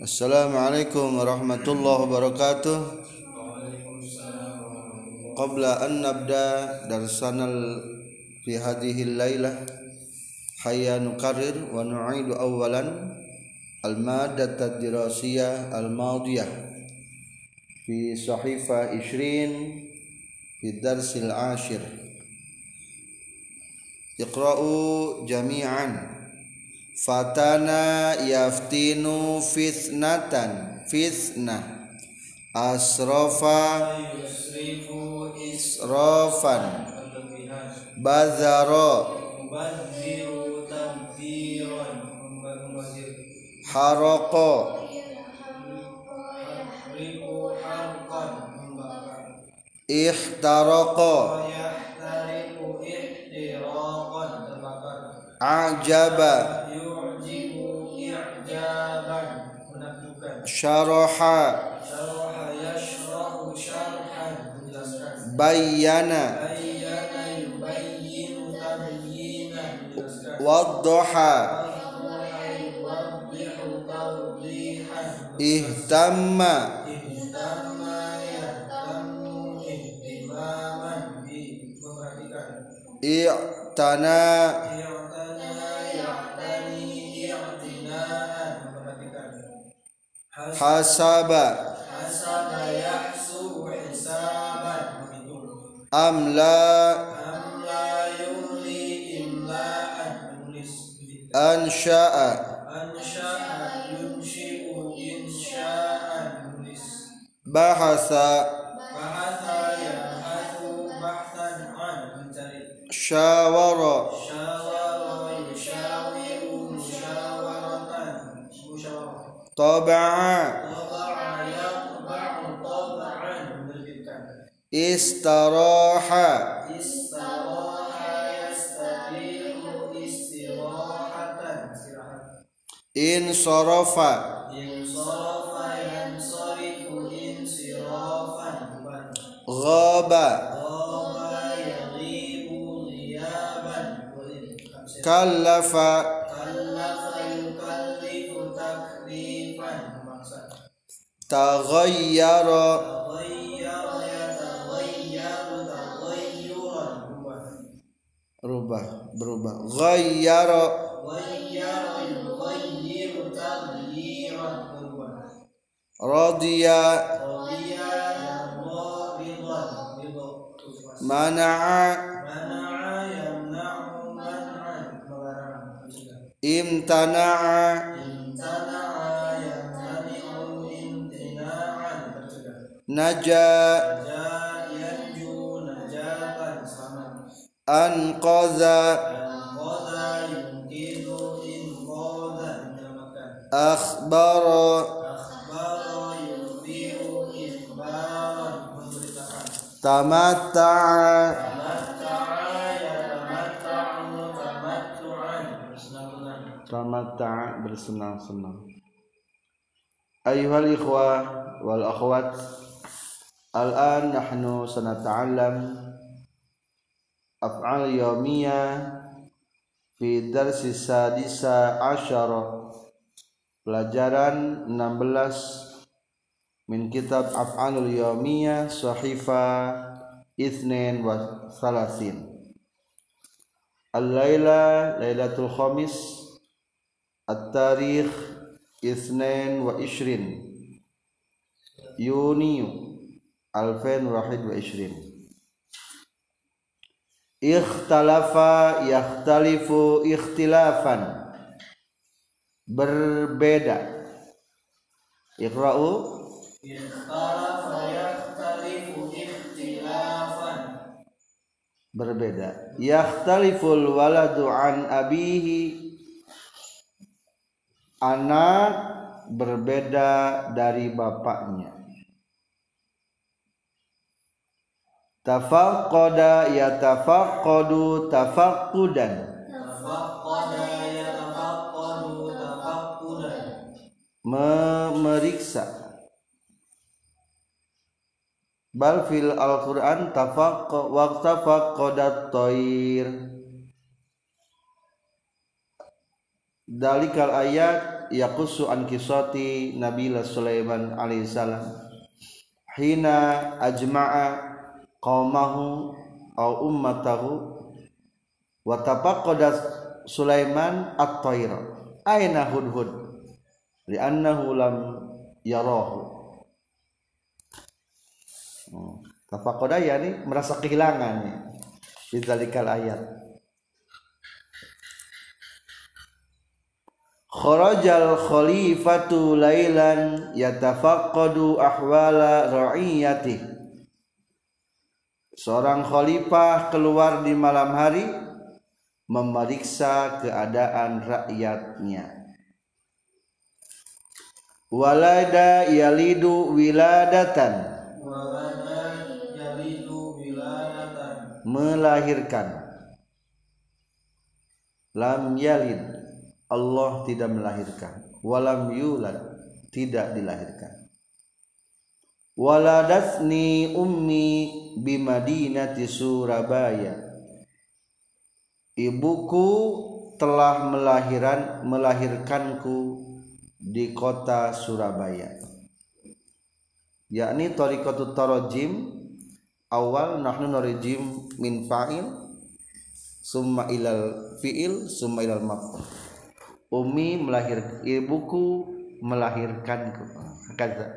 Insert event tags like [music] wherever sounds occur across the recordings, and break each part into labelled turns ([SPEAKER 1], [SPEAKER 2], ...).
[SPEAKER 1] Assalamualaikum warahmatullahi wabarakatuh Qabla an nabda darsanal fi hadhihi lailah hayya nuqarrir wa nu'idu awalan al-maddah ad-dirasiyah al-madiyah fi sahifa 20 fi darsil ashir Iqra'u jami'an Fatana yaftinu fitnatan fitnah. Asrafa
[SPEAKER 2] yusrifu
[SPEAKER 1] israfan.
[SPEAKER 2] Berlebihan
[SPEAKER 1] bazara ajaba.
[SPEAKER 2] Yu'jibu i'jaban menakjubkan
[SPEAKER 1] syaraha.
[SPEAKER 2] Syaraha yashrahu syarhan menjelaskan.
[SPEAKER 1] Bayyana.
[SPEAKER 2] Bayyana yubayyinu tabyina menjelaskan.
[SPEAKER 1] Waddaha
[SPEAKER 2] yuwaddihu tawdihan
[SPEAKER 1] ihtamma.
[SPEAKER 2] Ihtamma yahtammu ihtimaman. Di memperhatikan
[SPEAKER 1] i'tana.
[SPEAKER 2] I'tana.
[SPEAKER 1] حسب
[SPEAKER 2] حسب يحسب حسابا. أم لا
[SPEAKER 1] أم
[SPEAKER 2] أملا أملا يملي إملاء
[SPEAKER 1] أنشأ
[SPEAKER 2] أنشأ ينشئ إنشاء بحث.
[SPEAKER 1] بحث
[SPEAKER 2] يبحث بحثا عن شاور.
[SPEAKER 1] طبعا
[SPEAKER 2] استراح. استراح يستريح استراحة
[SPEAKER 1] انصرف.
[SPEAKER 2] انصرف ينصرف انصرافا
[SPEAKER 1] غاب.
[SPEAKER 2] غاب يغيب غيابا كلف.
[SPEAKER 1] Taghayyara rubah berubah ghayyara radiya mana'a Imtana'a naja. Anqaza akhbara. Tamatta'a.
[SPEAKER 2] Tamatta'a bersenang-senang.
[SPEAKER 1] Ayuhal ikhwah wal akhwat Al-an nahnu sanata'allam af'al yawmiyah fi darsi sadisa asyara. Pelajaran 16 min kitab af'alul yawmiyah sahifa ithnin wa salasin Al-laila lailatul khamis At-tarikh Ithnain wa ishrin. Yuni Alfain wahid wa ishrin. Ikhtalafa yakhtalifu ikhtilafan. Berbeda. Iqra'u.
[SPEAKER 2] Ikhtalafa yakhtalifu ikhtilafan.
[SPEAKER 1] Berbeda. Yakhtaliful waladu an abihi. Anak berbeda dari bapaknya Tafaqqada yatafaqqadu tafaqqudan.
[SPEAKER 2] Tafaqqada yatafaqqadu tafaqqudan
[SPEAKER 1] memeriksa bal fil Al-Qur'an tafaq wa tafaqqadat thair dalikal ayat yaqussu an kisati Nabila Sulaiman alaihi salam hina ajma'a qaumahu au ummatahu wa tafaqqada Sulaiman at-tayra aina hudhud li'annahu lam yarahu Hmm. Tafaqqada yani merasa kehilangan ya. Bizalikal ayat. Kharajal khalifatu lailan yatafaqqadu ahwala ra'iyati. Seorang khalifah keluar di malam hari memeriksa keadaan rakyatnya. Walada yalidu wiladatan.
[SPEAKER 2] Walada yalidu wiladatan.
[SPEAKER 1] Melahirkan. Lam yalid. Allah tidak melahirkan. Walam yulad. Tidak dilahirkan waladatni ummi bimadinati Surabaya. Ibuku telah melahiran melahirkanku di kota Surabaya. Yakni tariqatut tarajim awal nahnu narijim min fa'il summa ilal fi'il summa ilal maf'ul. Umi melahir ibuku melahirkanku. Kaza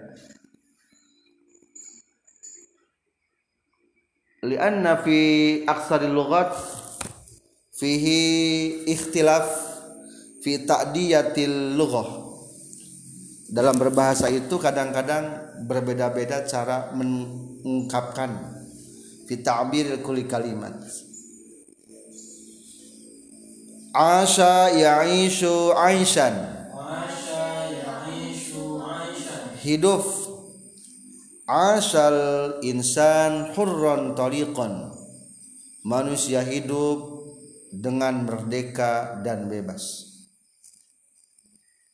[SPEAKER 1] lianna fi aksari lughat fihi ikhtilaf fi ta'diyatil lughah. Dalam berbahasa itu kadang-kadang berbeda-beda cara mengungkapkan fi ta'bir kulli kalimat. Asha ya'ishu aishan.
[SPEAKER 2] Asya ya'ishu aishan.
[SPEAKER 1] Hidup asal insan hurran tariqan manusia hidup dengan merdeka dan bebas.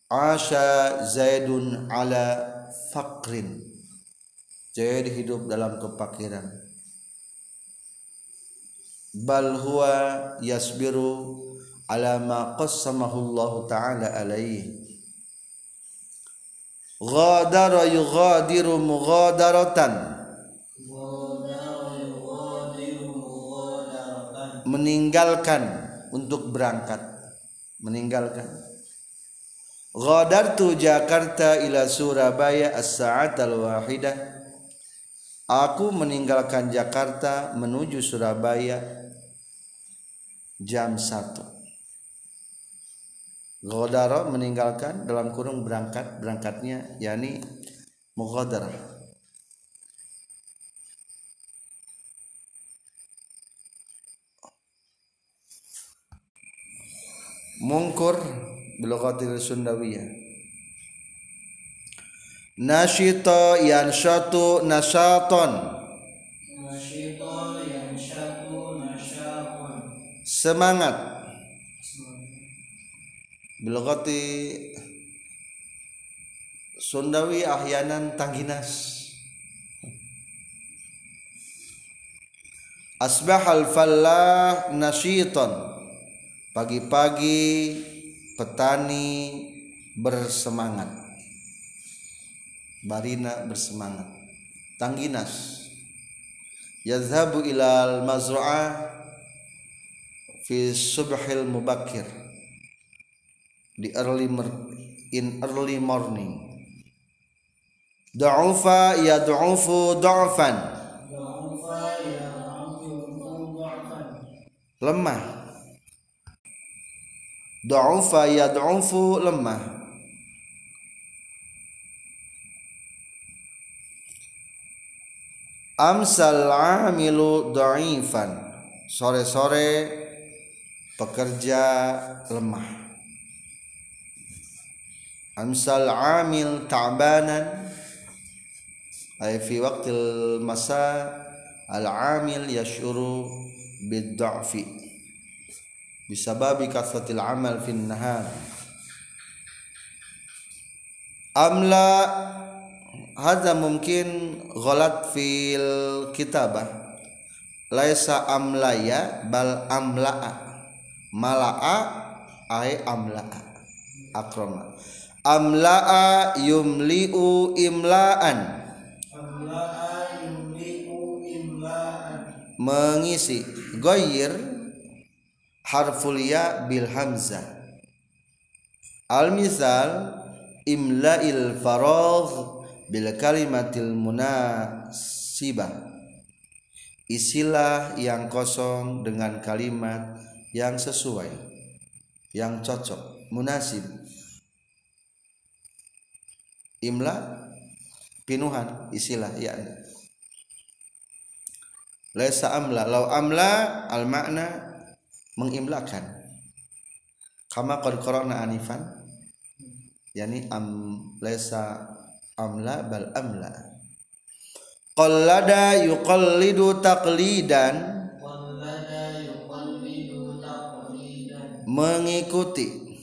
[SPEAKER 1] Asha Zaidun ala fakrin Zaid hidup dalam kepakiran bal huwa yasbiru ala ma qassamahu taala alaihi ghadara yughadiru mughadaratan meninggalkan untuk berangkat. Meninggalkan. Ghadartu Jakarta ila Surabaya as-sa'at al-wahidah Aku meninggalkan Jakarta menuju Surabaya jam 1 Ghodara meninggalkan dalam kurung berangkat berangkatnya yakni mughadarah mungkur bilughatil sundawiyah nasyita yanshatu nasyaton
[SPEAKER 2] Nasyita yanshatu nasyakun
[SPEAKER 1] semangat bilughati Sundawi ahyanan tangginas. Asbahal fallah nasyiton. Pagi-pagi petani bersemangat. Barina bersemangat. Tangginas. Yazhabu ilal mazru'ah Fi subhil mubakir Di early in early morning. Da'ufa da'fan
[SPEAKER 2] Da'ufa ya'afiru dha'fan
[SPEAKER 1] lemah. Da'ufa yad'ufu lemah. Amsal amilu da'ifan Sore-sore pekerja lemah Amsal amil ta'banan. Ay fi waqtil masa al amil yashuru bid da'fi bisababi kathratil amal fin nahar. Amla hadza mungkin ghalat fil kitabah. Laisa amlaya bal amla'a mala'a ay amla'a akrama amla'a yumli'u imla'an.
[SPEAKER 2] Amla'a yumli'u imla'an
[SPEAKER 1] mengisi. Goyir. Harful ya bil hamzah. Al misal. Imla'il faragh bil kalimatil munasibah. Isilah yang kosong dengan kalimat yang sesuai. Yang cocok. Munasib imla pinuhan isilah ya. Laisa amla lau amla al makna mengimlakan. Kama qad qara'na anifan yani am laisa amla bal amla. Qallada yuqallidu taqlidan. mengikuti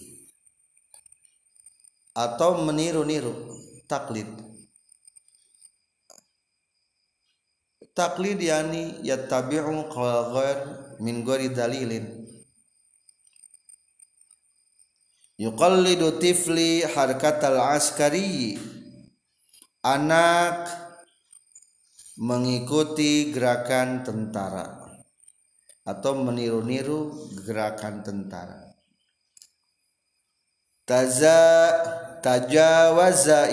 [SPEAKER 1] atau meniru-niru taklid. Taklid yani yattabi'u qala ghair min ghairi dalilin. Yuqallidu tifli harkatal askari anak mengikuti gerakan tentara atau meniru-niru gerakan tentara taza tajawaza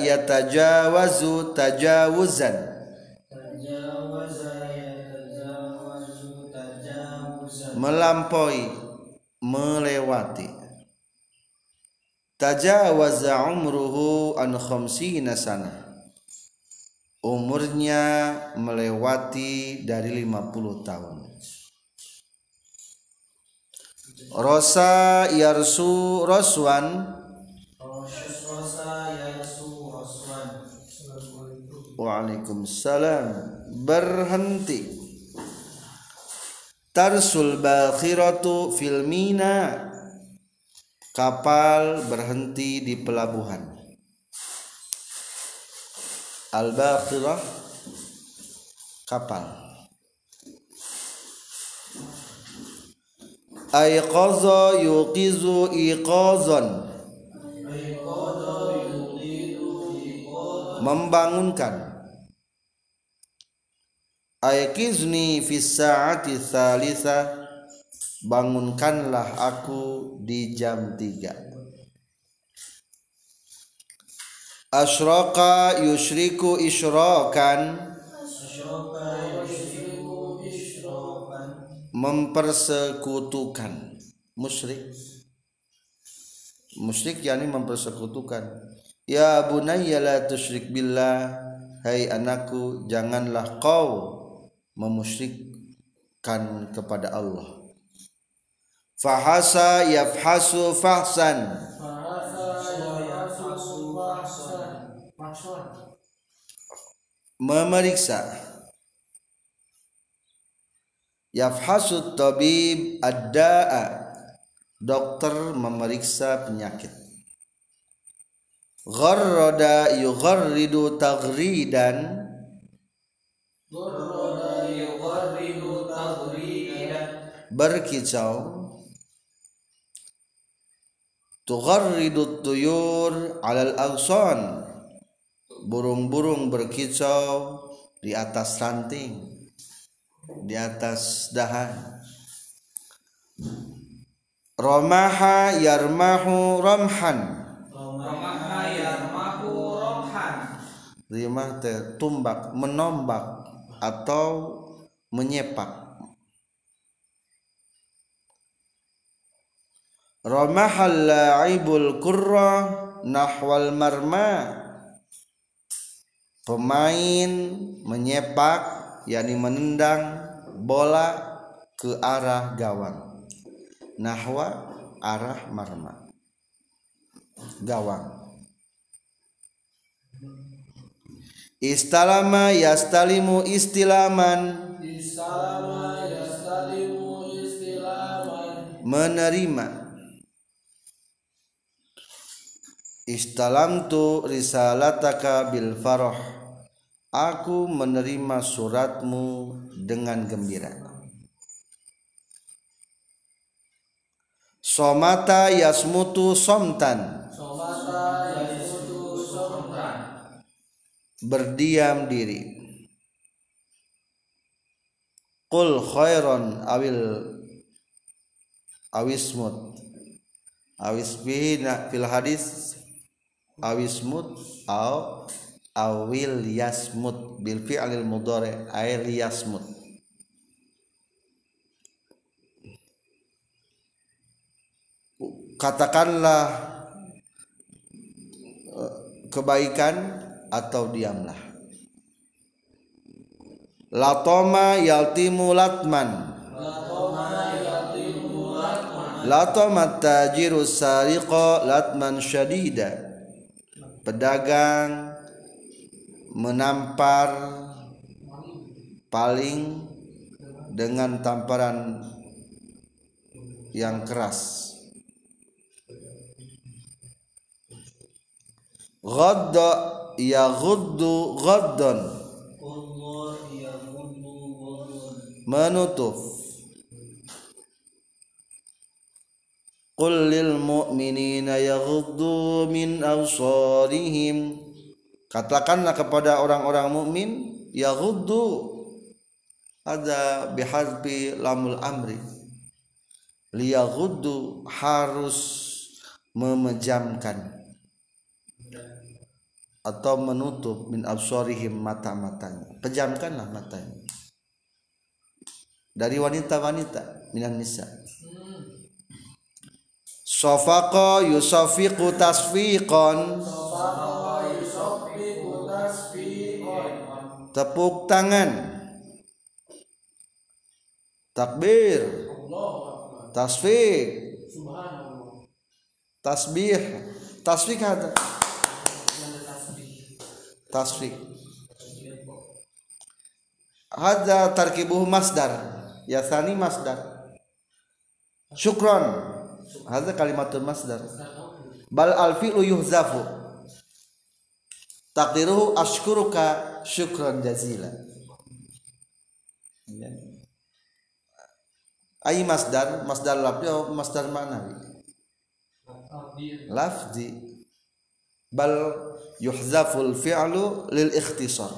[SPEAKER 2] tajawaza yatajawazu tajawuzan.
[SPEAKER 1] Melampaui melewati. Tajawaza umruhu an khamsina sana. Umurnya melewati dari 50 tahun. Rosa yarsu roswan Waalaikumsalam. Berhenti. Tarsul bakhiratu fil mina. Kapal berhenti di pelabuhan. Al bakhirah kapal. Aiqaza yuqizu iqazan.
[SPEAKER 2] Iqada
[SPEAKER 1] membangunkan. Aikizni fis saati thalitha. Bangunkanlah aku di jam 3 Asyraka yusyriku isyrakan
[SPEAKER 2] asyraka yushriku isyrakan
[SPEAKER 1] mempersekutukan. Musyrik. Musyrik yakni mempersekutukan ya bunayya la tusyrik billah. Hai anakku janganlah kau memusyrikkan kepada Allah. Fahasa yafhasu fahsan. Memeriksa. Yafhasu tabib adda'a. Dokter memeriksa penyakit gharrada yugharridu taghridan.
[SPEAKER 2] Gharrada yugharridu taghridan.
[SPEAKER 1] Berkicau. Tugharridu tuyur alal agson burung-burung berkicau di atas ranting di atas dahan. Romaha yarmahu
[SPEAKER 2] yarmahu romhan
[SPEAKER 1] rimah teh tumbak menombak atau menyepak. Ramahal la'ibul kurra nahwal marma. Pemain menyepak yakni menendang bola ke arah gawang. Nahwa arah marma. Gawang Istalama yastalimu istilaman.
[SPEAKER 2] Istalama yastalimu istilaman.
[SPEAKER 1] Menerima. Istalamtu risalataka bil farah. Aku menerima suratmu dengan gembira. Somata yasmutu somtan berdiam diri. Qul khairon awil awismut awis fil hadis awismut au awil yasmut bil fi'lil mudhari ay yasmut katakanlah eh, kebaikan atau diamlah. Latoma yaltimu latman. Latoma tajiru sariqa latman syadida. Pedagang menampar paling dengan tamparan yang keras. Ghadda yaghuddu ghaddan. Menutup. Qul lil mu'minina yaghuddu min absarihim. Katakanlah kepada orang-orang mukmin yaghuddu ada bihadbi lamul amri. Liyaghuddu harus memejamkan atau menutup min absorihim mata-matanya. Pejamkanlah matanya. Dari wanita-wanita minan nisa. Sofaqa yusafiqu tasfiqon. Tepuk tangan. Takbir. Tasfiq. Tasbih. Tasfiq ada tasfiq hadza tarkibuhu masdar. Yasani masdar. Syukron. Hadza kalimatul masdar. Bal al fi'lu yuhzafu. Takdiruhu ashkuruka syukron jazila. Ay masdar? Masdar lafzi masdar ma'nawi lafzi. Bal yuhzaful fi'lu lil ikhtisar.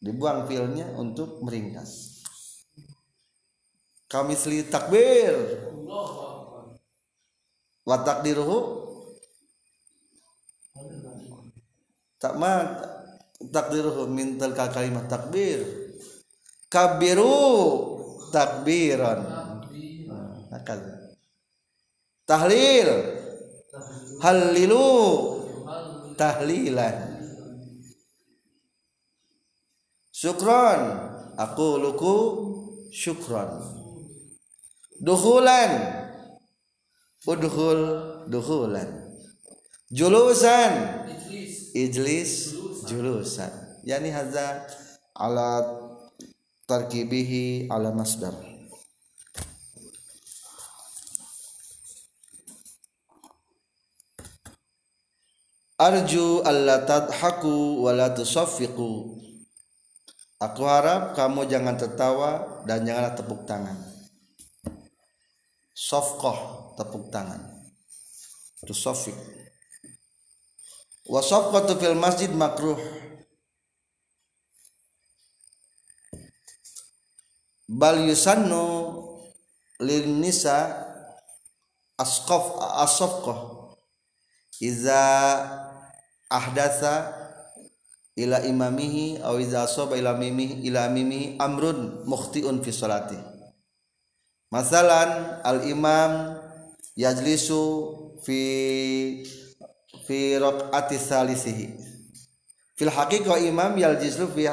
[SPEAKER 1] Dibuang fi'lnya untuk meringkas. Kamisli takbir. Wa takdiruhu tak ma takdiruhu min tilka kalimat takbir. Kabiru takbiran. Nah, tahlil. Hallilu tahlilan. Syukron. Aku luku syukron. Duhulan udhul duhulan julusan. Ijlis julusan. Yani hadza ala tarkibihi ala masdar arju alla tadhaku wa la tusaffiqu. Aku harap kamu jangan tertawa dan janganlah tepuk tangan. Safqah tepuk tangan. Tusaffiq. Wa safqatu fil masjid makruh. Bal yusannu lin nisa asqaf asafqah iza ahdasa ila imamihi aw iza asaba ila mimihi ila mimihi amrun mukhtiun fi salati. Masalan al imam yajlisu fi fi raqati salisihi. Fil haqiqah imam yajlisu fi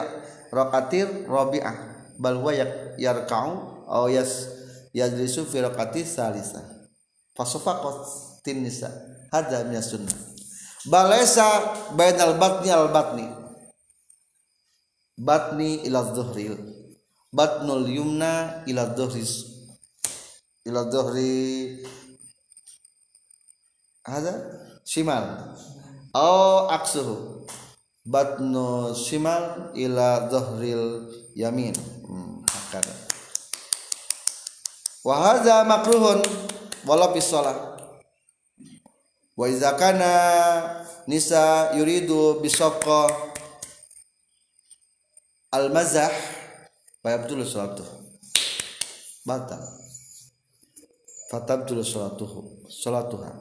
[SPEAKER 1] raqatir rabi'ah bal huwa yarka'u aw yas yajlisu fi raqati salisa. Fasafaqat tin nisa hadza min sunnah balesa bainal batni al batni batni ila dhuhril batnul yumna ila dhuhri. Ila dhuhri. Hada shimal. Au aksuhu. Batnu shimal ila dhuhril yamin. Hmm, hakada wa makruhun wala fi shalah wa iza kana nisa yuridu bisaqqa al mazah fayabdulu salatuh batal. Fatabdulu salatuhu salatuha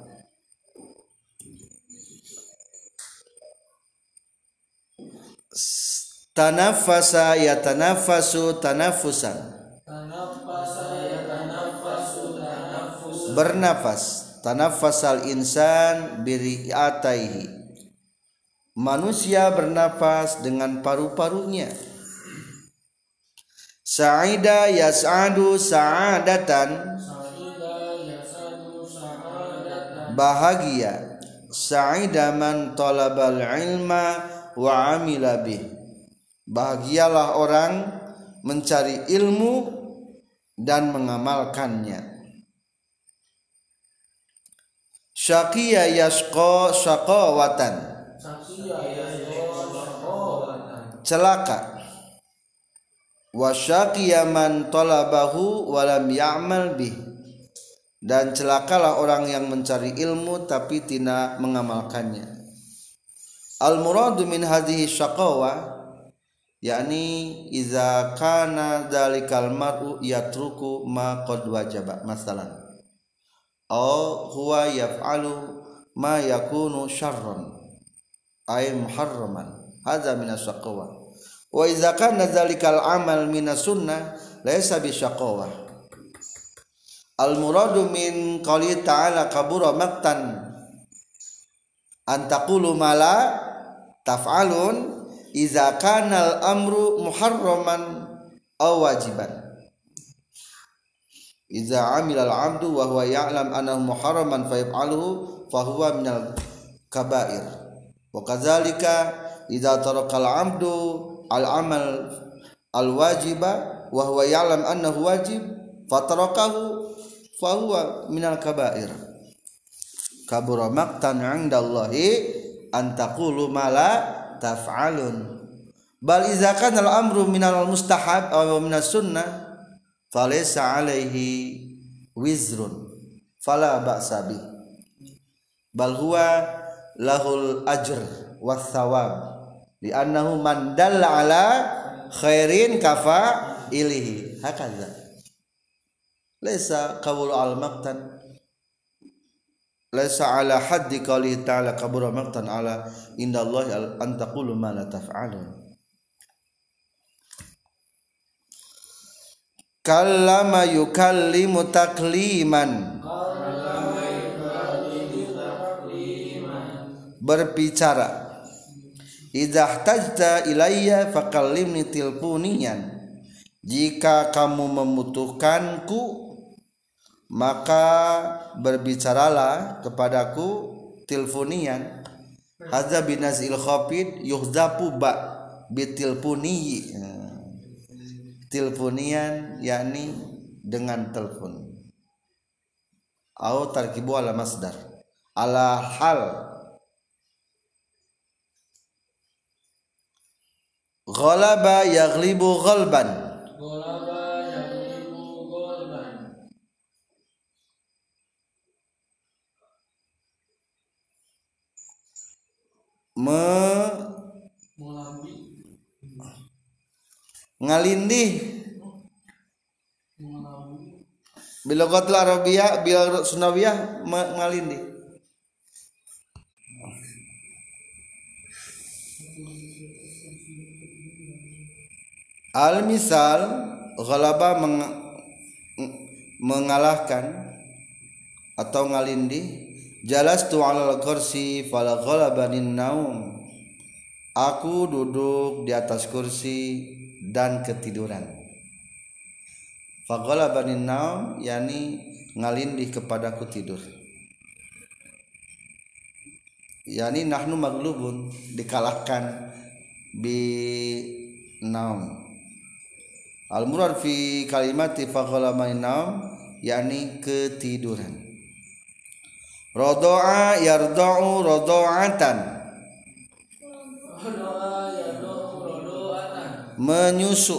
[SPEAKER 1] tanafasa yatanafasu tanafusan.
[SPEAKER 2] Tanafasa yatanafasu tanafus
[SPEAKER 1] bernafas tanafasal insan biriataihi. Manusia bernafas dengan paru-parunya. Sa'ida yas'adu sa'adatan. Bahagia. Sa'ida man talabal ilma wa amila bih. Bahagialah orang mencari ilmu dan mengamalkannya syaqiya yasqa syaqawatan. Celaka. Wa syaqiya man talabahu wa lam ya'mal bih. Dan celakalah orang yang mencari ilmu tapi tidak mengamalkannya. Al muradu min hadhihi syaqawa yakni iza kana dalikal mar'u yatruku ma qad wajaba masalan أو هو يفعل ما يكون شرا أي محرما. هذا من الشقوة. وإذا كان ذلك العمل من السنة ليس بشقوة. المراد من قوله تعالى كبر مقتا أن تقول ما لا تفعلون إذا كان الأمر محرما أو واجبا. Iza amila al abdu wa huwa ya'lam annahu muharraman fa yaf'aluhu fa huwa min al kabair. Wa kadzalika idza taraka al abdu al amal al wajiba wa huwa ya'lam annahu wajib fa tarakahu fa huwa min al kabair. Kabura maqtan 'inda Allahi an taqulu ma la taf'alun. Bal idza kana al amru min al mustahab aw min as sunnah falaysa alaihi wizrun fala ba'sa bi bal huwa lahul ajr was thawab li annahu man dalla ala khairin kafa ilihi hakadha laysa qawl al maqtan laysa ala haddi qali ta'ala kabura maqtan ala inda Allah an taqulu ma la taf'alun kallama yukallimu takliman. Berbicara. Idza tajta ilayya fakallimni tilpuniyan jika kamu membutuhkanku maka berbicaralah kepadaku tilfunian hadza binazil khafid yuhzafu ba bitilpuni tilpunian yakni dengan telepon. Au tarkibu ala masdar. Ala hal. Ghalaba yaghlibu ghalban.
[SPEAKER 2] Golaba yaglibu golban
[SPEAKER 1] me ngalindih.
[SPEAKER 2] Mulambi
[SPEAKER 1] bilogatul arabiyah bil sunawiyah ngalindih. Al misal ghalaba meng- mengalahkan atau ngalindih jalastu alal kursi fala ghalabanin naum aku duduk di atas kursi dan ketiduran. Faghlabanin naum yani ngalindih kepadaku tidur. Yani nahnu maglubun dikalahkan bi naum. Al murad fi kalimati faghlabanin naum yani ketiduran. Rodoa yarda'u rodo'atan menyusu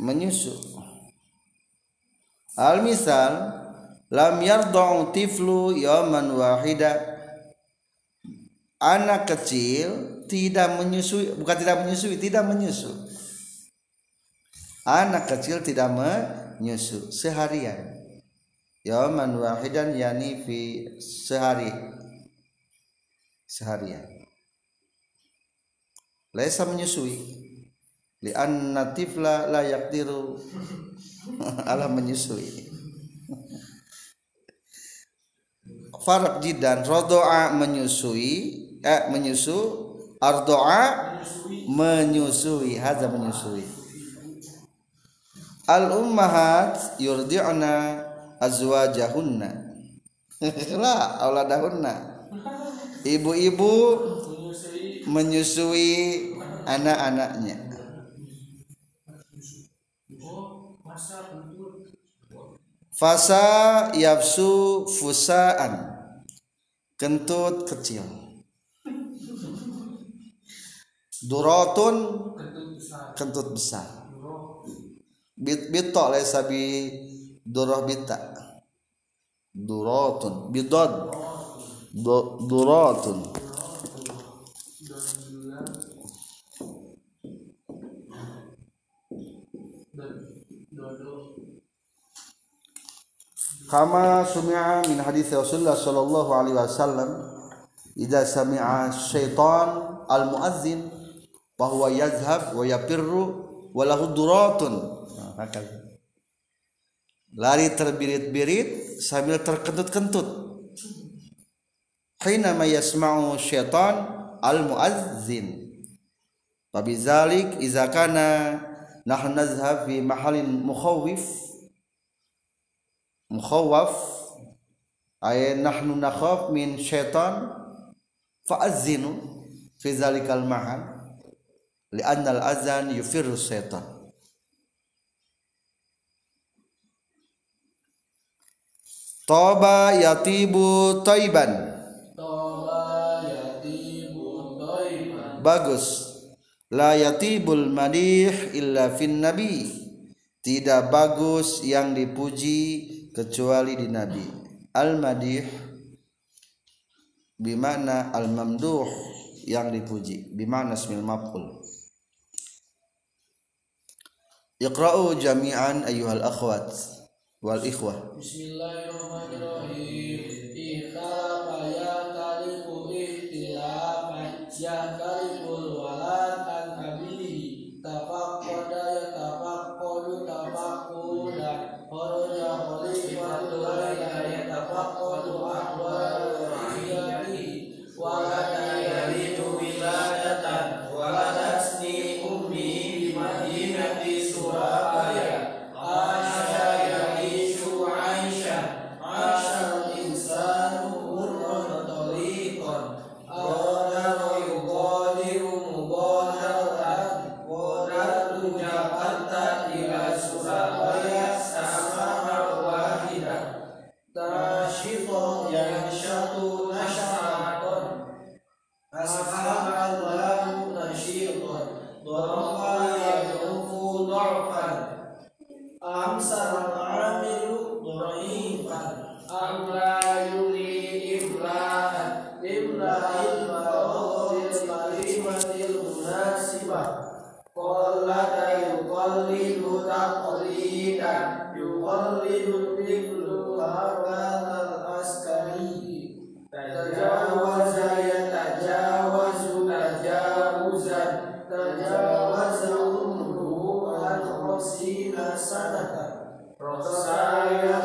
[SPEAKER 1] menyusu al misal lam yarda'u tiflu yawman wahida. Anak kecil tidak menyusui bukan tidak menyusui tidak menyusu anak kecil tidak menyusu seharian. Yaman wahidan yani fi sehari. Seharian laisa menyusui. Li anna tifla la yaqdiru. [laughs] Ala menyusui. Farak jidan rodoa menyusui eh menyusu ardoa menyusui hadza menyusui. Al ummahat yurdi'na azwajahunna. [laughs] La auladahunna. Ibu-ibu
[SPEAKER 2] menyusui
[SPEAKER 1] anak-anaknya. Fasa yafsu fusaan. Kentut kecil. Durotun
[SPEAKER 2] kentut besar.
[SPEAKER 1] Bit bitok laisa bi durah bita durotun. Bidod. Du- durotun kama sumi'a min hadis Rasulullah sallallahu alaihi wasallam idza sami'a syaitan al muazzin fa huwa yazhab wa yapirru wa lahu duratun lari terbirit-birit sambil terkentut-kentut hina ma yasma'u syaitan al muazzin Fabizalik iza kana nahnu nazhab fi mahalin mukhawif mukhawaf ay nahnu nakhaf min syaitan fa'azzinu fi zalikal mahal li'anna al-azan yufirru syaitan. Toba yatibu toiban
[SPEAKER 2] toba yatibu toiban
[SPEAKER 1] Bagus. La yatibul madih illa fin nabi. Tidak bagus yang dipuji kecuali di nabi. Al madih Bimana al mamduh yang dipuji. Bimana ismil maf'ul. Iqra'u jami'an ayyuhal akhwat wal ikhwah.
[SPEAKER 2] Bismillahirrahmanirrahim. Ikhtalafa ya taliku ikhtilafan khamsina sanatan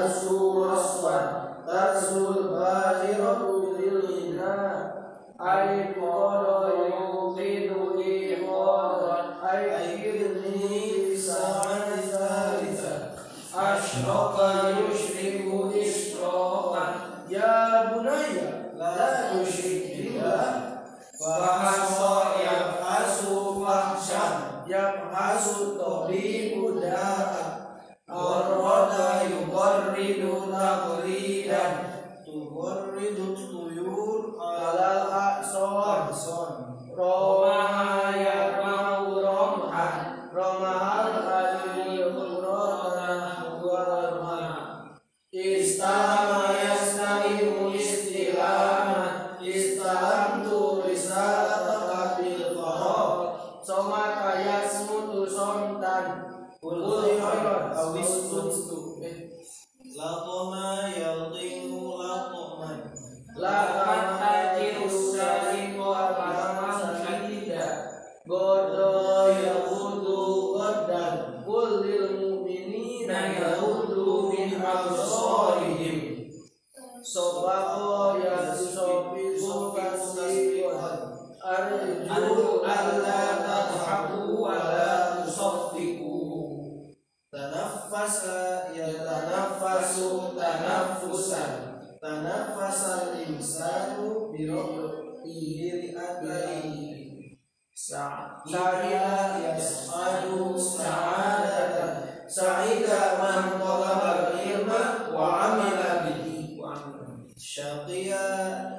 [SPEAKER 2] bihi Syaqiya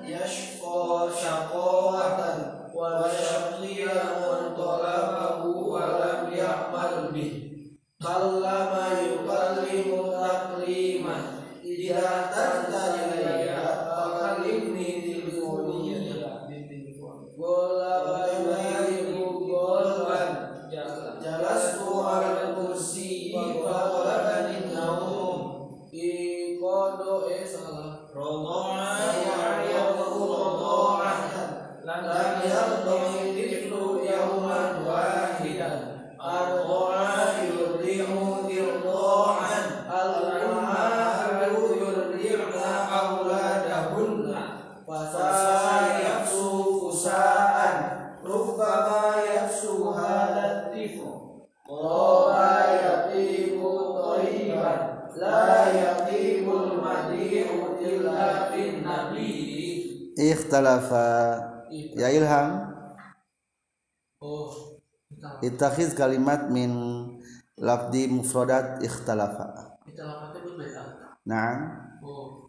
[SPEAKER 2] yashqa syaqawatan Wa syaqiya man talabahu wa lam
[SPEAKER 1] ilham.
[SPEAKER 2] Oh,
[SPEAKER 1] ittakhiz kalimat min lafdi mufradat ikhtalafa.
[SPEAKER 2] Kita lapatnya berbeda.
[SPEAKER 1] na'am.
[SPEAKER 2] Oh,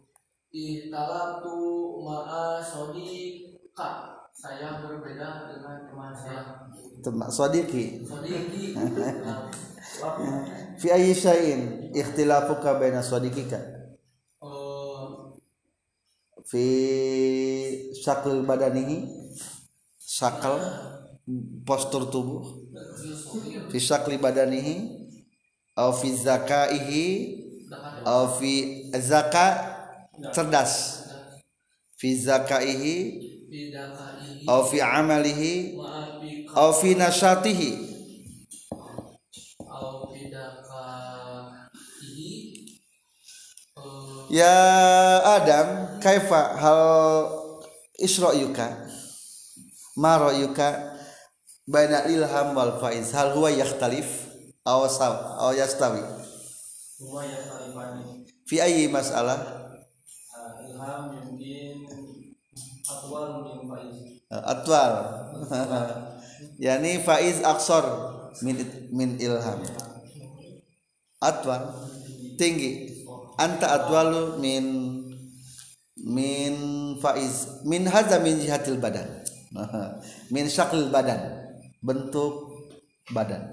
[SPEAKER 2] Italatu ma'a sodika Saya berbeda dengan teman saya.
[SPEAKER 1] Tem- sadiqi
[SPEAKER 2] Sodiki. [laughs]
[SPEAKER 1] Fi ayyi syai'in ikhtilafuka baina sadiqika
[SPEAKER 2] Oh,
[SPEAKER 1] fi syakl badanihi syakal postur tubuh. Fi syakli badanihi au fi zakaihi au fi zaka cerdas. Fi zakaihi au fi amalihi au fi nasyatihi. Ya adam kaifa hal isra'yuka? ma ra'yuka baina ilham wal faiz. Hal huwa yakhtalif? Aw saw aw yastawi?
[SPEAKER 2] Semua yang talibani
[SPEAKER 1] fi ayyi mas'alah
[SPEAKER 2] Ilham mungkin Atwal mungkin Faiz.
[SPEAKER 1] Atwal. [laughs] Yani faiz aksor min min ilham. Atwal. Tinggi. Anta atwalu min min faiz. Min hadza min jihatil badan min syakil badan. Bentuk badan.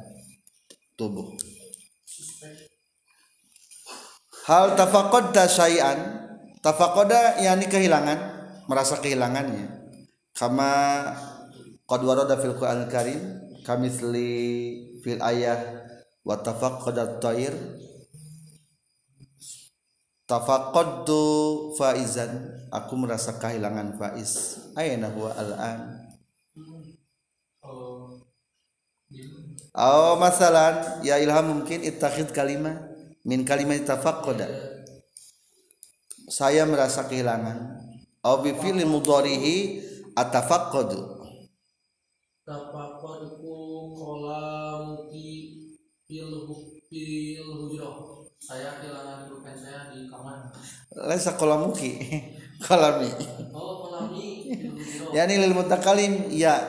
[SPEAKER 1] Tubuh. Hal tafakod tasayan tafakoda yakni kehilangan. Merasa kehilangannya. Kama qad warada fil Qur'an Karim kamisli fil ayah wa tafaqada at-tayr tafaqadtu faizan. Aku merasa kehilangan faiz. Aina huwa al-an?
[SPEAKER 2] Oh,
[SPEAKER 1] masalan ya ilham mungkin ittakhid kalimah min kalimat tafaqqada saya merasa kehilangan. Au bi fi'li mudharihi
[SPEAKER 2] kolam ki pil pil hujroh. Saya kehilangan pulpen saya di kamar.
[SPEAKER 1] laisa qalamuki qalami
[SPEAKER 2] Oh, kolami
[SPEAKER 1] yani lil mutakalim. Ya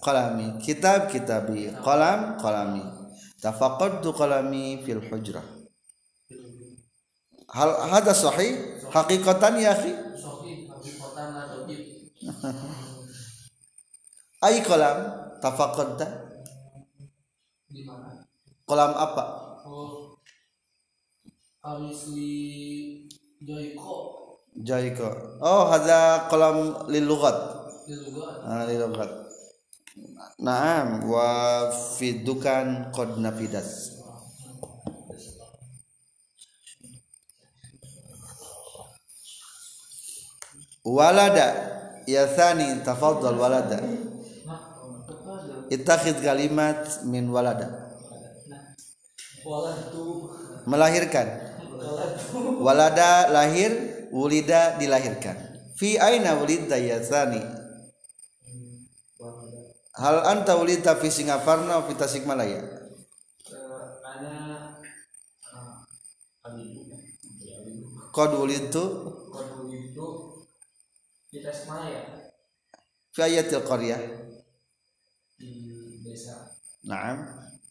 [SPEAKER 1] qalami kitab kitabi qalam qalami tafaqqadtu qalami fil hujrah. Hal hada sahih? Haqiqatan ya akhi?
[SPEAKER 2] Dobit.
[SPEAKER 1] ay qalam tafaqqadta
[SPEAKER 2] Di mana?
[SPEAKER 1] qalam apa?
[SPEAKER 2] Oh, Amisli Joyko.
[SPEAKER 1] Jaiko oh hada qalam lil lughat. Ah lil lughat. Naam wa fidukan qad nafidas. Walada. Ya thani tafaddal walada. Ittakhid kalimat min walada. Melahirkan walada lahir wulida dilahirkan. Fi aina wulida ya sani hal anta wulida fi Singaparna fi Tasikmalaya? Qad wulidtu.
[SPEAKER 2] Kalau itu di Tasikmalaya.
[SPEAKER 1] Fi ayatil qaryah.
[SPEAKER 2] Di desa.
[SPEAKER 1] Na'am.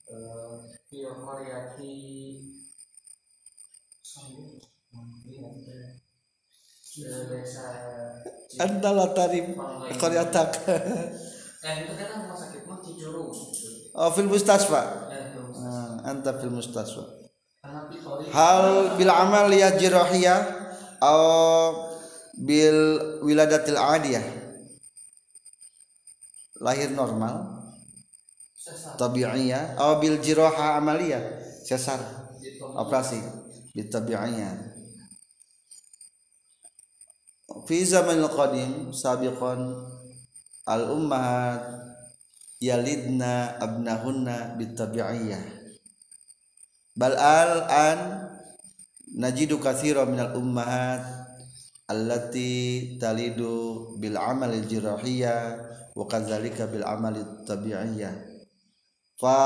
[SPEAKER 2] Eh, di Koryati Sambil Iya, di desa
[SPEAKER 1] anta la tarif
[SPEAKER 2] mah Cicurug
[SPEAKER 1] oh fil mustasfa Ah, anta fil mustasfa hal bil amal ya jirahiyah atau bil wiladatil adiyah. Lahir normal
[SPEAKER 2] sesat
[SPEAKER 1] tabi'iyah atau bil jiraha amaliyah sesar operasi bil tabi'iyah fi zaman qadim sabiqan al ummahat yalidna abnahunna bit tabi'iyah bal al an najidu katsira minal ummahat allati talidu bil amal al jirahiyah wa kadzalika bil amal al tabi'iyah fa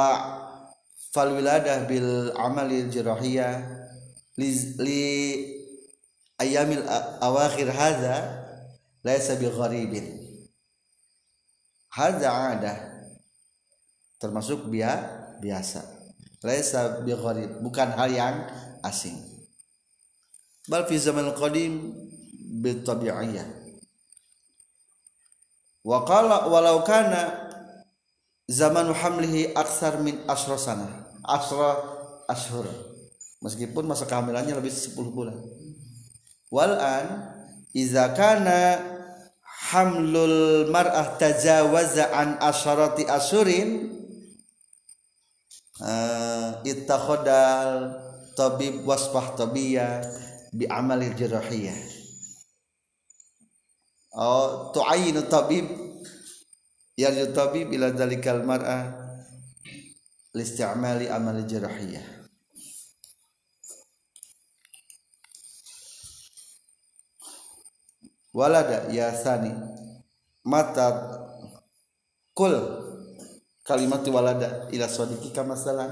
[SPEAKER 1] fal wiladah bil amal al jirahiyah li, li ayamil awakhir hadza laysa bi gharibin hadza ada termasuk bia biasa. Laisa bi gharib bukan hal yang asing. Bal fi zaman qadim bil tabi'iyah wa qala walau kana zaman hamlihi aksar min asra sana asra ashur meskipun masa kehamilannya lebih 10 bulan. Wal an iza kana hamlul mar'ah tajawaza an asharati asurin uh, ittakhodal tabib wasfah tabiyah bi amali jirahiyah. Oh tu'ayinu tabib. Yarju tabib ila dalikal mar'ah listi'mali amali jirahiyah walada ya sani. Mata kul kalimat walada ila swadiki kama salam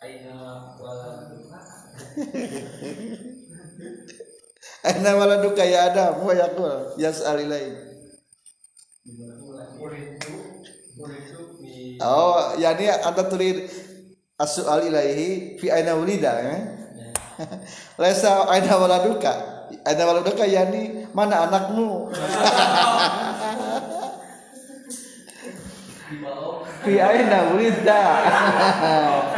[SPEAKER 2] Aina waladu [laughs]
[SPEAKER 1] aina waladuka ya adam wa yaqul yas'al
[SPEAKER 2] di
[SPEAKER 1] oh yani anda tulis as-su'al ilaihi fi aina wulida ya. [laughs] Laisa aina waladuka aina waladuka yani mana anakmu? [laughs] Fi aina wulida [laughs]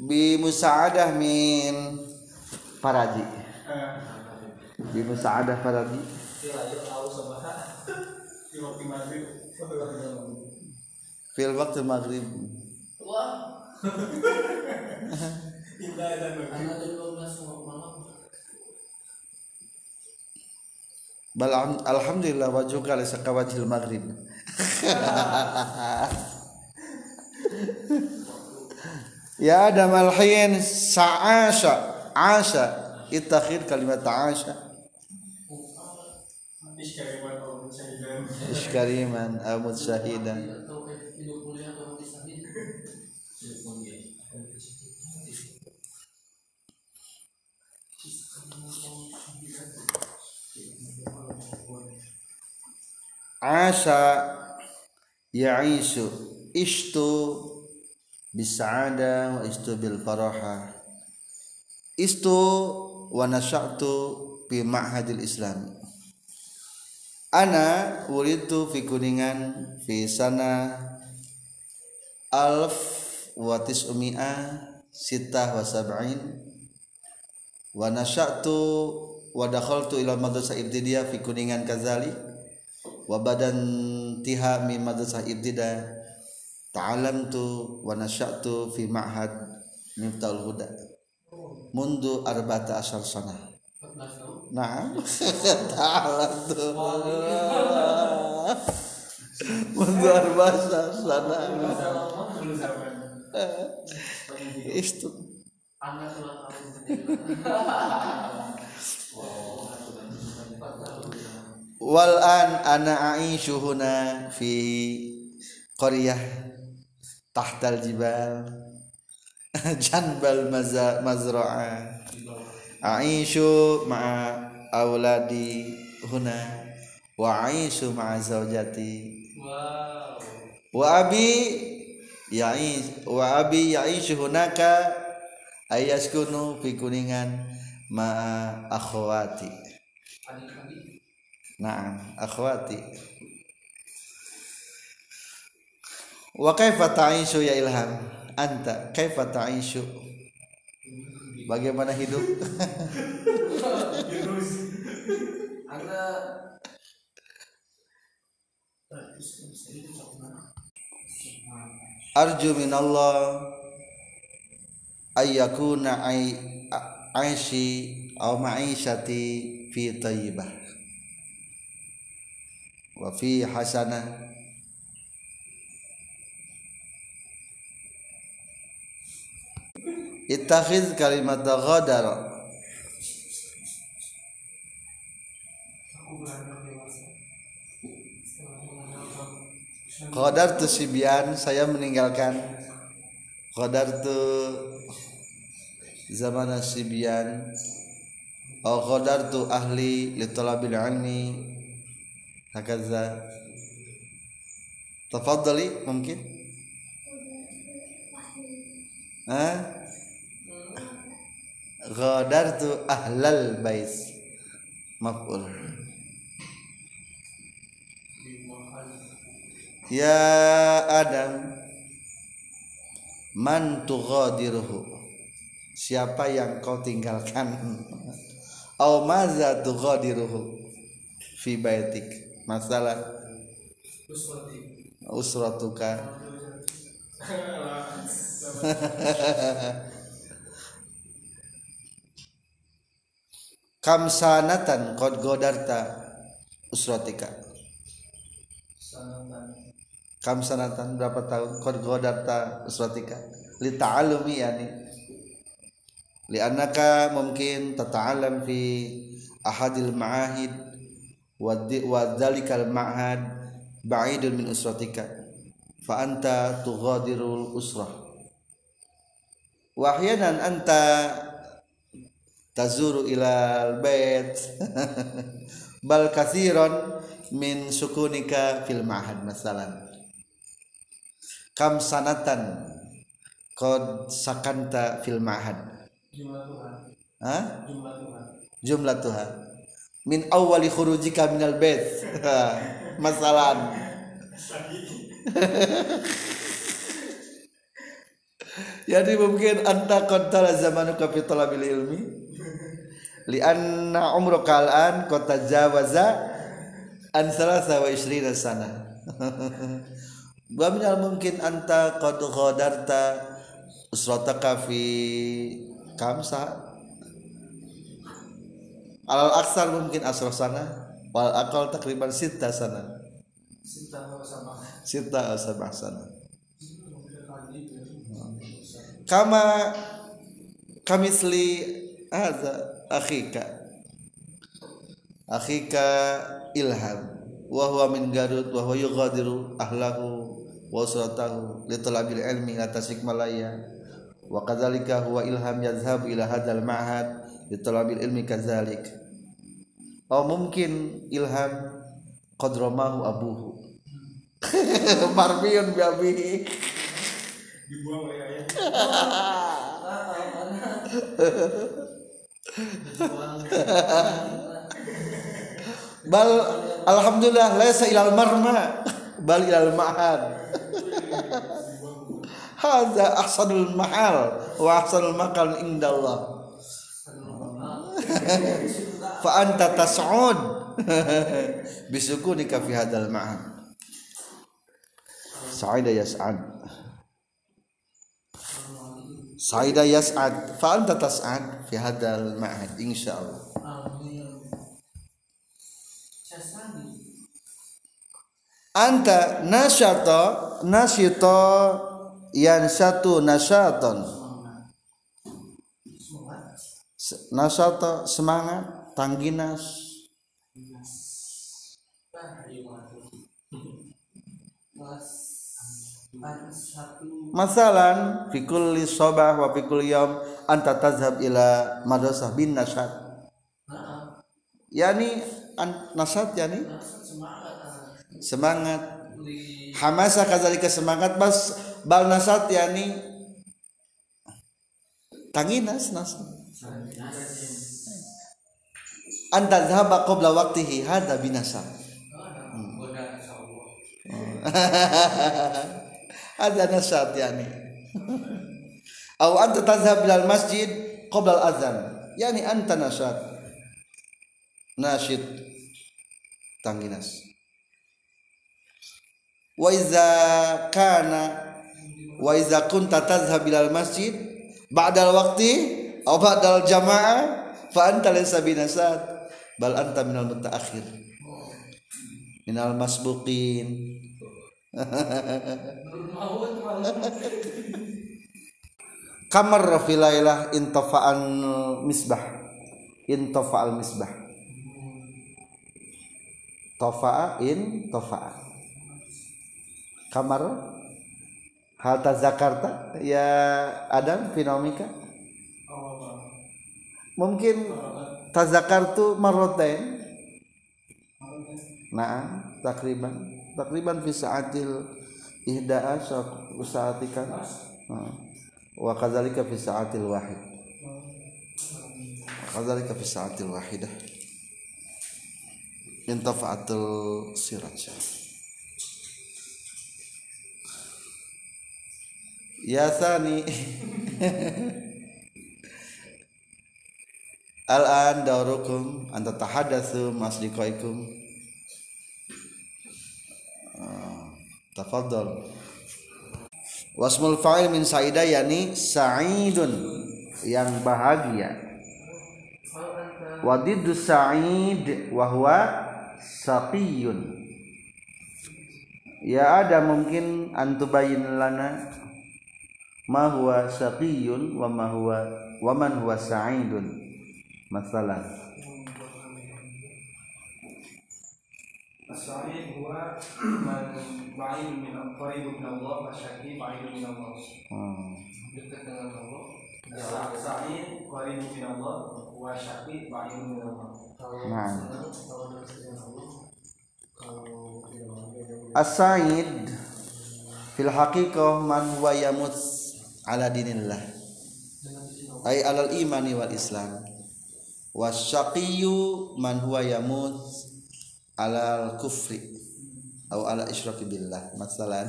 [SPEAKER 1] bi musaadah min faraji bi musaadah
[SPEAKER 3] maghrib.
[SPEAKER 1] fil waktu maghrib.
[SPEAKER 2] Wah. [laughs]
[SPEAKER 3] Indah dan maghrib.
[SPEAKER 2] anak jam 12 malam.
[SPEAKER 1] Bal am- alhamdulillah wajuka laysa kawajil maghrib [laughs] [laughs] ya adam alhin sa'asha asha ittakhid kalimat ta'asha iskariman
[SPEAKER 2] hidup mulia
[SPEAKER 1] asa ya'ishu ishtu bisa'ada wa ishtu bil faraha. Istu wa nasya'tu fi ma'hadil islami ana wulidtu fi kuningan fi sana alf wa tis'umi'a sitah wa sab'in. Wa nasya'tu wa dakhaltu ila madrasah ibtidiyah fi kuningan kadzalik wa badan tiha mi madrasah ibtida ta'alamtu wa nasya'tu fi ma'had miftahul huda. Mundu arba'ata asyar sana.
[SPEAKER 2] 14 tahun
[SPEAKER 1] Nah, ta'alamtu. [laughs] Mundu arba'ata sana.
[SPEAKER 3] Dulu zaman.
[SPEAKER 1] Istu. Wal an ana aisyu huna fi qaryah tahtal jibal. [laughs] Janbal mazra'a. Aisyu ma'a auladi huna. Wa aisyu ma'a zaujati
[SPEAKER 2] wow.
[SPEAKER 1] Wa abi ya'ish wa abi ya'ishu hunaka ayaskunu fi kuningan ma'a akhwati. Naam, akhwati. Wa kaifa ta'ishu ya Ilham? Anta kaifa ta'ishu? Bagaimana hidup?
[SPEAKER 2] anda
[SPEAKER 1] Arju min Allah ayyakuna ai aishi aw ma'ishati fi tayyibah wa fi hasanah Ittakhiz kalimat
[SPEAKER 2] kamu
[SPEAKER 1] Qadar tu sibyan saya meninggalkan. Qadar tu zaman sibyan. Au qadar tu ahli li talabil ilmi. Hakaza. Tafadhali mungkin? Ha? Ghadartu ahlal bait Maf'ul. Ya Adam Man tughadiruhu? Siapa yang kau tinggalkan? [laughs] Au maza tughadiruhu? Fi baitik. Masalah? Usratuka [laughs] Kam sanatan Qad godarta Usratika.
[SPEAKER 2] Sanatan
[SPEAKER 1] Kam sanatan berapa tahun? Qad godarta Usratika. Li ta'alumi yani. Li annaka mungkin tata'alam fi ahadil ma'ahid wa dhalikal ma'had ba'idun min usratika. Fa anta tughadirul usrah wa ahyanan anta tazuru ilal bait. [laughs] Bal kathiran min sukunika fil ma'had masalan. Kam sanatan qad sakanta fil ma'had.
[SPEAKER 2] Jumlah Tuhan.
[SPEAKER 1] Ha
[SPEAKER 2] jumlah Tuhan.
[SPEAKER 1] Jumlah Tuhan. Min awali khurujika minal bait. [laughs] Masalan. [laughs] Jadi mungkin anta qantala zamanuka fi talabil ilmi li anna umruka al'an qad tajawaza an salasa wa ishrina sana. [laughs] Wa minal mungkin anta qad ghadarta usrataka fi kamsa. Alal aksar mungkin asroh sana wal akal takriban sita sana. Sita sabah. Sana. Kama kamisli ada akhika. Akhika ilham. Wa huwa min garut wa huwa yughadiru ahlahu wa usratahu li talabil ilmi la tasikmalaya wa kadzalika huwa ilham yadhhab ila hadzal ma'had li talabil ilmi kadzalik. Atau mungkin ilham qadramahu abuhu. [laughs] Marmiyun bi abihi
[SPEAKER 3] dibuang oleh ayah [laughs] [laughs]
[SPEAKER 1] bal alhamdulillah laisa ilal marma bal ilal ma'had hadza ahsanul mahal wa ahsanul maqal indallah. Fa anta tas'ud. Bisukunika fi hadzal ma'had sa'ida yas'ad sa'ida yas'ad fa anta tas'ad fi hadzal ma'had insyaallah. Anta nasyata nasyita yang satu nasyaton nasyata semangat tangginas masalan fi kulli sabah wa fi kulli yawm anta tazhab ila madrasah bin nasyat yani an, nasyat yani? Semangat. Hamasa kadzalika semangat bas bal nasat yani? Tanginas nas anta dhahaba qabla waqtihi hadza binasa hadza nasat yani aw [laughs] anta tadhhab ila masjid qabla al azan yani anta nasat nasyid tanginas wa iza kana wa iza kunta tadhhab ila masjid ba'da waqti aw ba'da jamaah fa anta laysa binasat bal anta minal mutaakhir. Minal masbuqin kamar filailah intafa'an misbah. Intafa'al misbah. Tofa'a in tofa'a kamar. Hal tazakarta ya Adam finomika mungkin tazakartu marrotain? Nah takriban takriban fi sa'atil ihda'a sa'atikan wa kadzalika fi sa'atil wahid. Kadzalika fi sa'atil wahidah. Intafa'atul siraj. Ya sani [laughs] Al-an daurukum anta masdiqaikum Tafadhal. Wasmul fa'il min sa'ida yani sa'idun yang bahagia. Wadiddu sa'id wa huwa saqiyun. Ya ada mungkin antubayin lana ma huwa saqiyun wa ma huwa wa man huwa sa'idun. Masalah
[SPEAKER 3] السعيد هو من بعيد من قريب من الله والشقي بعيد من الله
[SPEAKER 1] hmm.
[SPEAKER 2] dekat dengan Allah
[SPEAKER 3] السعيد قريب من الله والشقي بعيد من الله
[SPEAKER 2] kalau
[SPEAKER 1] Nah.
[SPEAKER 2] senang kalau dekat dengan Allah kalau tidak
[SPEAKER 1] As-sa'id fil haqiqah man huwa yamut ala dinillah
[SPEAKER 2] dengan izin Allah
[SPEAKER 1] ay alal imani wal islam wasyaqiyyu man huwa yamut alal kufri atau ala isyraki billah masalan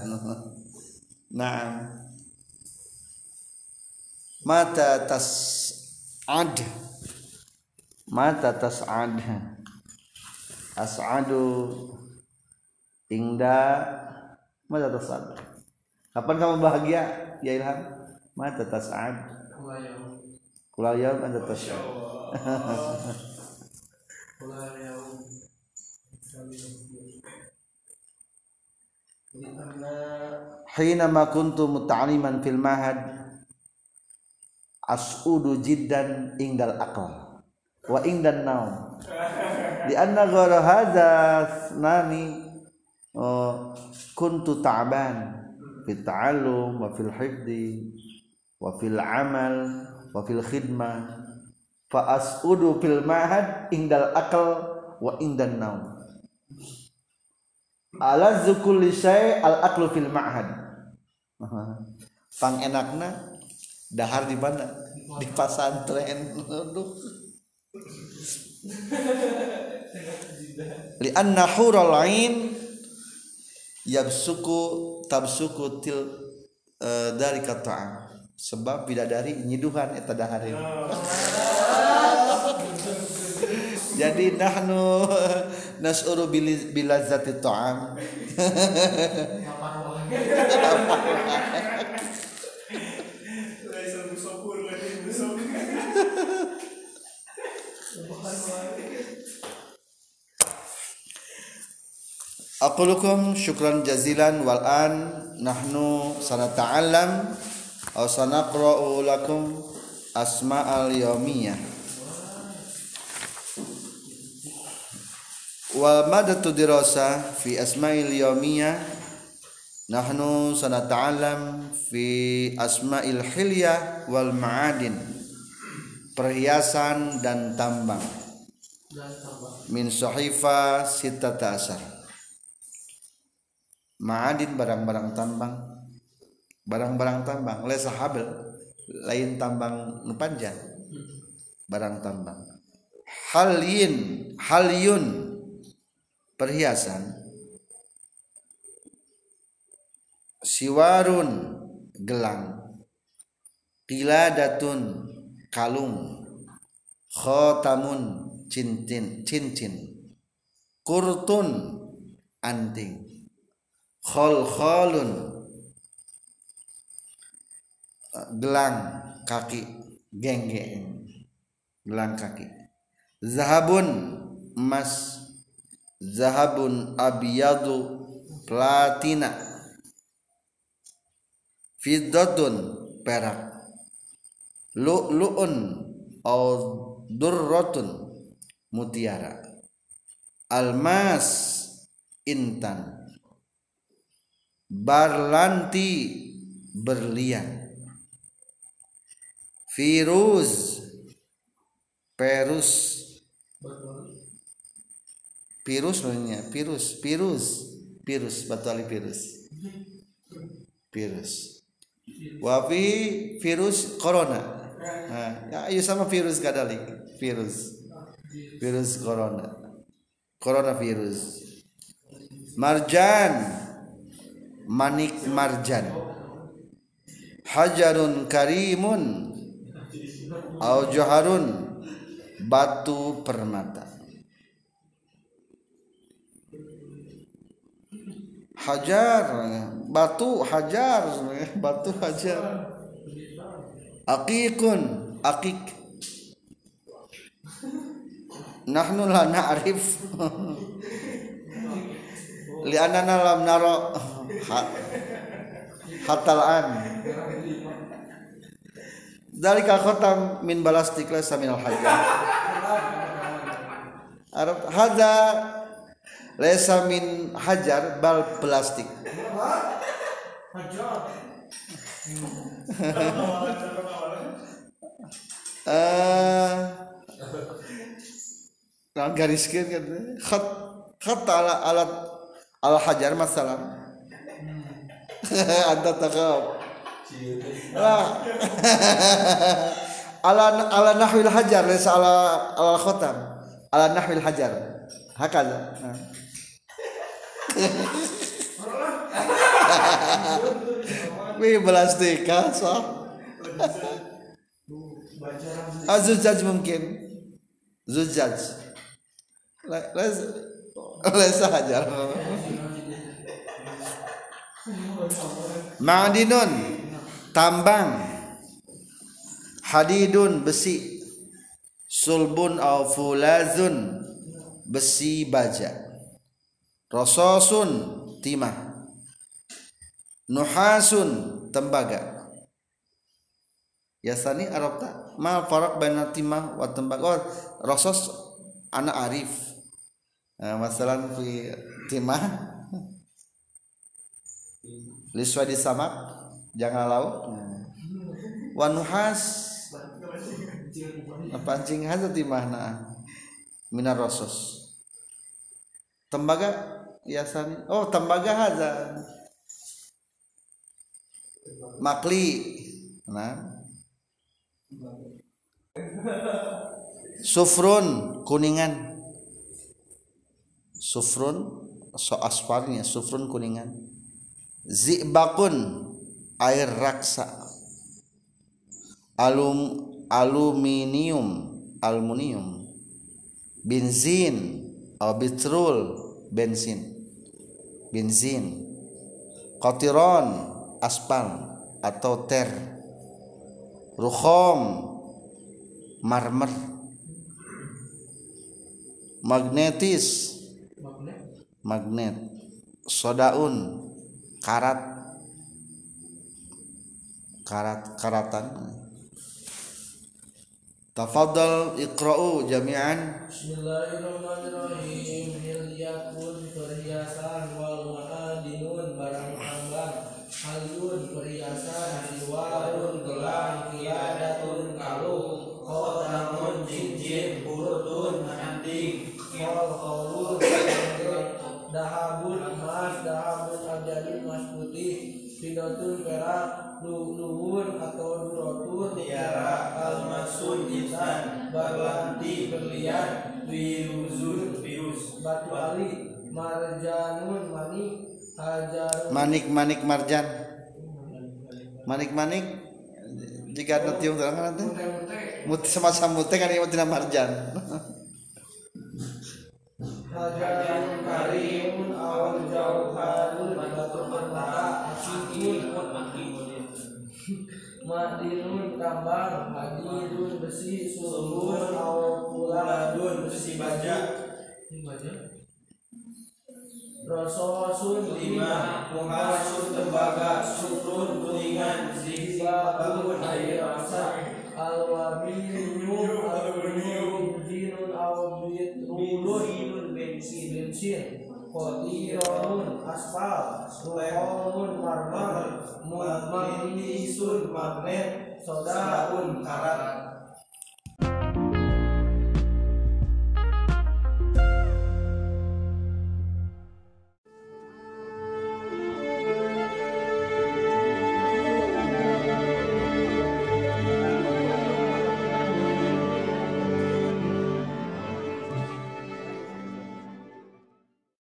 [SPEAKER 1] [laughs] na'am. Mata tas'ad mata tas'ad as'adu ingda mata tas'ad kapan kamu bahagia ya Ilham? Mata tas'ad
[SPEAKER 2] kula yang
[SPEAKER 1] kulal yaum anta tas'ad
[SPEAKER 2] kula [laughs] Hinama
[SPEAKER 1] kuntu muta'aliman fil mahad as'udu jiddan ingdal akal wa indan naum. Di anna ghara hadza Nani oh, kuntu ta'ban fil ta'allum wa fil hifdi wa fil amal wa fil khidma, fa as'udu fil mahad ingdal akal wa indan naum ala zukul syai al aklu fil ma'had. [laughs] Pang enakna dahar di mana? Di pesantren aduh [laughs] li anna hurul ain yabsuku tabsuku til uh, dari kata sebab bidadari nyiduhan eta daharin [laughs] jadi nahnu nas'uru bilazati ta'am. Aqulukum syukran jazilan wal an nahnu sanata'allam aw sanaqra'u lakum asma'al yawmiyah wa madatu dirasa fi asma'il yawmiyah nahnu sanata'allam fi asma'il hilyah wal ma'adin. Perhiasan dan tambang. Min sahifa sitata asar ma'adin barang-barang tambang. Barang-barang tambang. Lesa habel lain tambang panjang. Barang tambang. Halin halyun perhiasan. Siwarun gelang qiladatun kalung khotamun cincin cincin kurtun anting khol kholun gelang kaki genggeng gelang kaki. Zahabun emas zahabun abiyadu platina. Fiddatun perak. Lu'lu'un au durratun mutiara. Almas intan. Barlanti berlian. Virus perus virus namanya. Virus virus virus batu ali virus virus wafi virus corona. Nah, ya ayo sama virus kadalik virus. Virus corona. Coronavirus. Marjan. Manik marjan. Hajarun karimun. Au joharun batu permata hajar batu hajar batu hajar. Akikun akik nahnu la na'rif. Li'annana lam naro. Hatal'an. Dalika khotam min balastik lesa minal hajar. Arab hadza laysa min hajar bal plastik. Eh nah gariskeun kan khat khat ala alat al hajar masalah [laughs] anta takab lah. [laughs] Ala ala nahwil hajar laysa ala ala khatam ala nahwil hajar. Hakaza Nah. Wih plastik kan so. Azuzaj mungkin. Zujaj. Les les hajar. Ma'dinun tambang hadidun besi sulbun au fulazun besi baja rososun timah. Nuhasun tembaga. Yasani arab ta? Ma farak baina timah wa tembaga. Oh, rosos anak arif. Nah, masalah fi timah. [laughs] Liswa di samak jangan laut wanuhas pancing haza timah na. Minar rosos tembaga yasan oh tembaga haza. Makli. Nah. Sufrun kuningan. Sufrun so asfarnya sufrun kuningan. Zibakun air raksa. Alum aluminium aluminium. Benzin atau bensin. Benzin. Kotiron aspal atau ter. Rukhom marmer. Magnetis.
[SPEAKER 4] Magnet
[SPEAKER 1] magnet. Sodaun karat. Karat karatan Tafadhal iqra'u jami'an.
[SPEAKER 4] Bismillahirrahmanirrahim. Hil yakun perhiasan wal ma'adinun barang ambang Halyun perhiasan Siwarun gelang kiadatun kalung. Kotamun cincin burutun anting. Kol kolun Dahabun emas Dahabun abjadun emas putih. Fidotun perak luhun atau durotun tiara almasun insan berlanti berlian wiruzun virus batu ali marjanun manik hajarun
[SPEAKER 1] manik-manik marjan manik-manik jika ada tiung terang kan nanti? Muti semacam muti kan ini muti marjan.
[SPEAKER 4] Hajarun karimun awal jauharun batu permata asikun Madinun tambang, hadidun besi, sulhun, awal puladun besi baja. Ini baja. Rososun lima, muhasun tembaga, sukrun kuningan, zibabun air rasa, alwabiyun aluminium, jinun awbitrulun, bensin, bensin, kotirun aspal, ruholun marmer, magnisun magnet, sodaun karat,